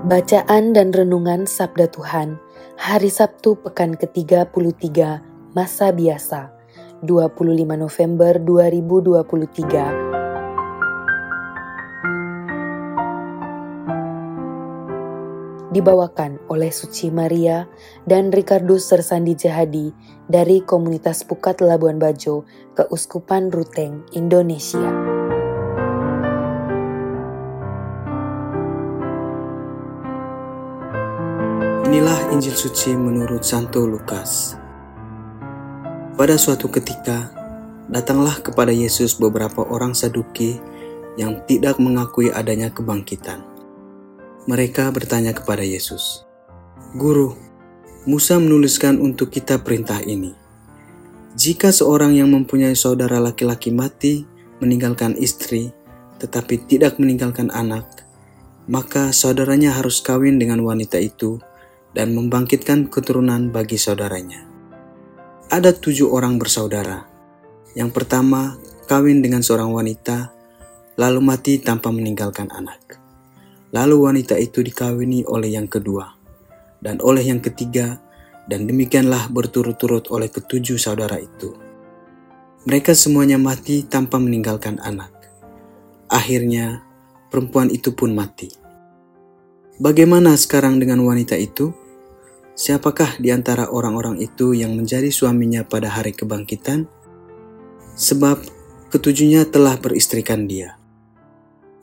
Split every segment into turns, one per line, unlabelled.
Bacaan dan Renungan Sabda Tuhan Hari Sabtu Pekan ke-33 Masa Biasa 25 November 2023 Dibawakan oleh Suci Maria dan Ricardus Sersandi Jahadi dari Komunitas Pukat Labuan Bajo, Keuskupan Ruteng, Indonesia.
Inilah Injil suci menurut Santo Lukas. Pada suatu ketika, datanglah kepada Yesus beberapa orang Saduki yang tidak mengakui adanya kebangkitan. Mereka bertanya kepada Yesus, "Guru, Musa menuliskan untuk kita perintah ini: Jika seorang yang mempunyai saudara laki-laki mati meninggalkan istri, tetapi tidak meninggalkan anak, maka saudaranya harus kawin dengan wanita itu." Dan membangkitkan keturunan bagi saudaranya. Ada tujuh orang bersaudara. Yang pertama, kawin dengan seorang wanita, lalu mati tanpa meninggalkan anak. Lalu wanita itu dikawini oleh yang kedua, dan oleh yang ketiga, dan demikianlah berturut-turut oleh ketujuh saudara itu. Mereka semuanya mati tanpa meninggalkan anak. Akhirnya, perempuan itu pun mati. Bagaimana sekarang dengan wanita itu? Siapakah di antara orang-orang itu yang menjadi suaminya pada hari kebangkitan? Sebab ketujuhnya telah beristrikan dia.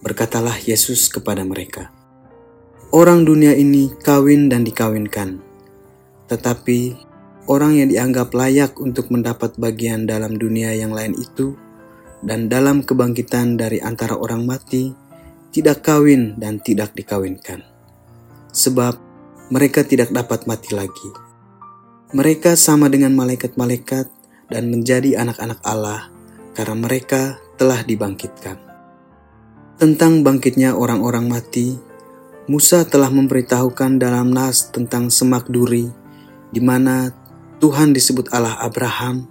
Berkatalah Yesus kepada mereka, Orang dunia ini kawin dan dikawinkan, tetapi orang yang dianggap layak untuk mendapat bagian dalam dunia yang lain itu dan dalam kebangkitan dari antara orang mati tidak kawin dan tidak dikawinkan sebab mereka tidak dapat mati lagi. Mereka sama dengan malaikat-malaikat dan menjadi anak-anak Allah karena mereka telah dibangkitkan. Tentang bangkitnya orang-orang mati, Musa telah memberitahukan dalam nas tentang semak duri, di mana Tuhan disebut Allah Abraham,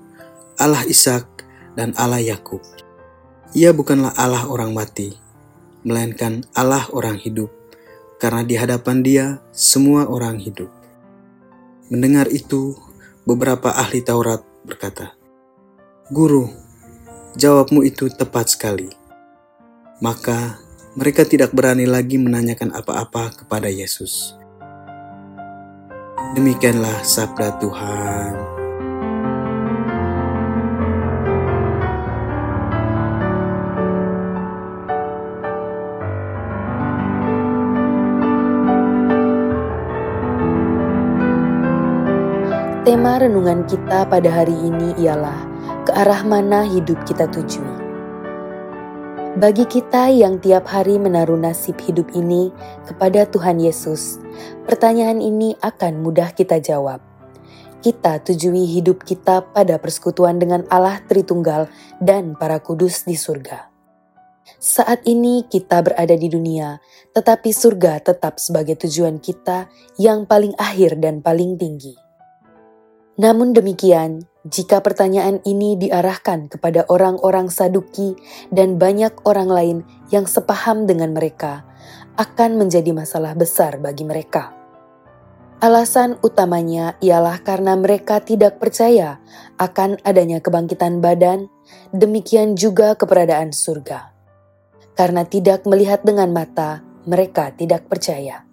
Allah Ishak, dan Allah Yakub. Ia bukanlah Allah orang mati, melainkan Allah orang hidup karena di hadapan Dia semua orang hidup. Mendengar itu, beberapa ahli Taurat berkata, "Guru, jawabmu itu tepat sekali." Maka mereka tidak berani lagi menanyakan apa-apa kepada Yesus. Demikianlah sabda Tuhan.
Tema renungan kita pada hari ini ialah ke arah mana hidup kita tuju. Bagi kita yang tiap hari menaruh nasib hidup ini kepada Tuhan Yesus, pertanyaan ini akan mudah kita jawab. Kita tujui hidup kita pada persekutuan dengan Allah Tritunggal dan para kudus di surga. Saat ini kita berada di dunia, tetapi surga tetap sebagai tujuan kita yang paling akhir dan paling tinggi. Namun demikian, jika pertanyaan ini diarahkan kepada orang-orang Saduki dan banyak orang lain yang sepaham dengan mereka, akan menjadi masalah besar bagi mereka. Alasan utamanya ialah karena mereka tidak percaya akan adanya kebangkitan badan, demikian juga keberadaan surga. Karena tidak melihat dengan mata, mereka tidak percaya.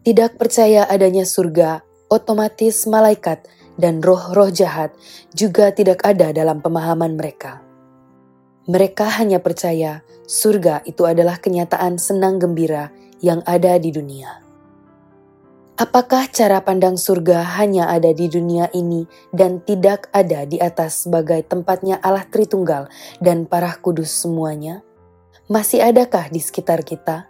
Tidak percaya adanya surga, otomatis malaikat dan roh-roh jahat juga tidak ada dalam pemahaman mereka. Mereka hanya percaya surga itu adalah kenyataan senang gembira yang ada di dunia. Apakah cara pandang surga hanya ada di dunia ini dan tidak ada di atas sebagai tempatnya Allah Tritunggal dan para kudus semuanya? Masih adakah di sekitar kita?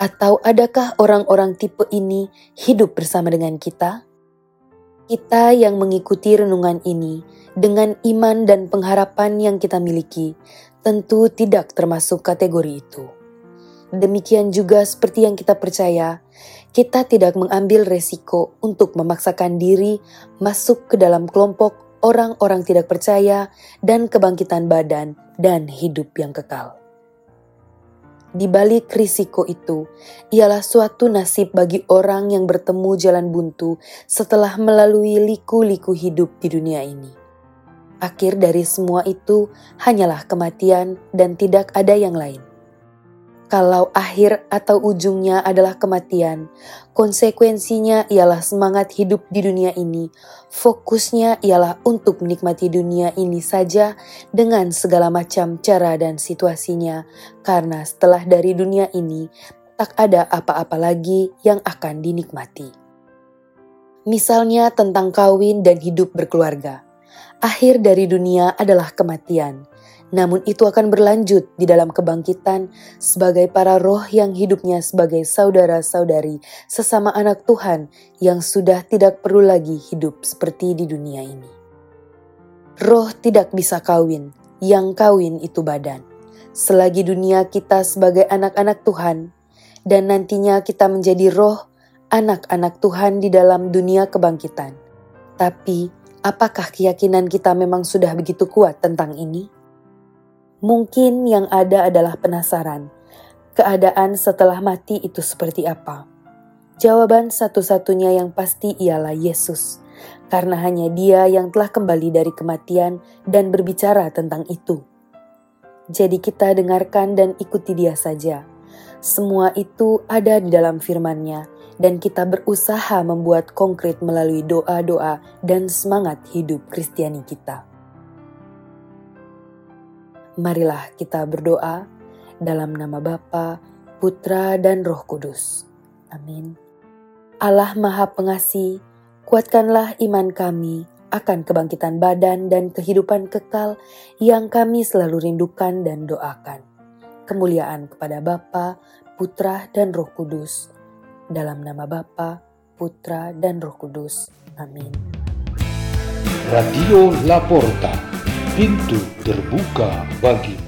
Atau adakah orang-orang tipe ini hidup bersama dengan kita? Kita yang mengikuti renungan ini dengan iman dan pengharapan yang kita miliki, tentu tidak termasuk kategori itu. Demikian juga seperti yang kita percaya, kita tidak mengambil resiko untuk memaksakan diri masuk ke dalam kelompok orang-orang tidak percaya dan kebangkitan badan dan hidup yang kekal. Di balik risiko itu, ialah suatu nasib bagi orang yang bertemu jalan buntu setelah melalui liku-liku hidup di dunia ini. Akhir dari semua itu hanyalah kematian dan tidak ada yang lain. Kalau akhir atau ujungnya adalah kematian, konsekuensinya ialah semangat hidup di dunia ini. Fokusnya ialah untuk menikmati dunia ini saja dengan segala macam cara dan situasinya, karena setelah dari dunia ini tak ada apa-apa lagi yang akan dinikmati. Misalnya tentang kawin dan hidup berkeluarga. Akhir dari dunia adalah kematian namun itu akan berlanjut di dalam kebangkitan sebagai para roh yang hidupnya sebagai saudara-saudari sesama anak Tuhan yang sudah tidak perlu lagi hidup seperti di dunia ini. Roh tidak bisa kawin, yang kawin itu badan. Selagi dunia kita sebagai anak-anak Tuhan, dan nantinya kita menjadi roh anak-anak Tuhan di dalam dunia kebangkitan. Tapi, apakah keyakinan kita memang sudah begitu kuat tentang ini? Mungkin yang ada adalah penasaran. Keadaan setelah mati itu seperti apa? Jawaban satu-satunya yang pasti ialah Yesus, karena hanya Dia yang telah kembali dari kematian dan berbicara tentang itu. Jadi, kita dengarkan dan ikuti Dia saja. Semua itu ada di dalam firman-Nya, dan kita berusaha membuat konkret melalui doa-doa dan semangat hidup Kristiani kita. Marilah kita berdoa dalam nama Bapa, Putra, dan Roh Kudus. Amin. Allah Maha Pengasih, kuatkanlah iman kami akan kebangkitan badan dan kehidupan kekal yang kami selalu rindukan dan doakan. Kemuliaan kepada Bapa, Putra, dan Roh Kudus. Dalam nama Bapa, Putra, dan Roh Kudus. Amin.
Radio Laporta pintu terbuka bagi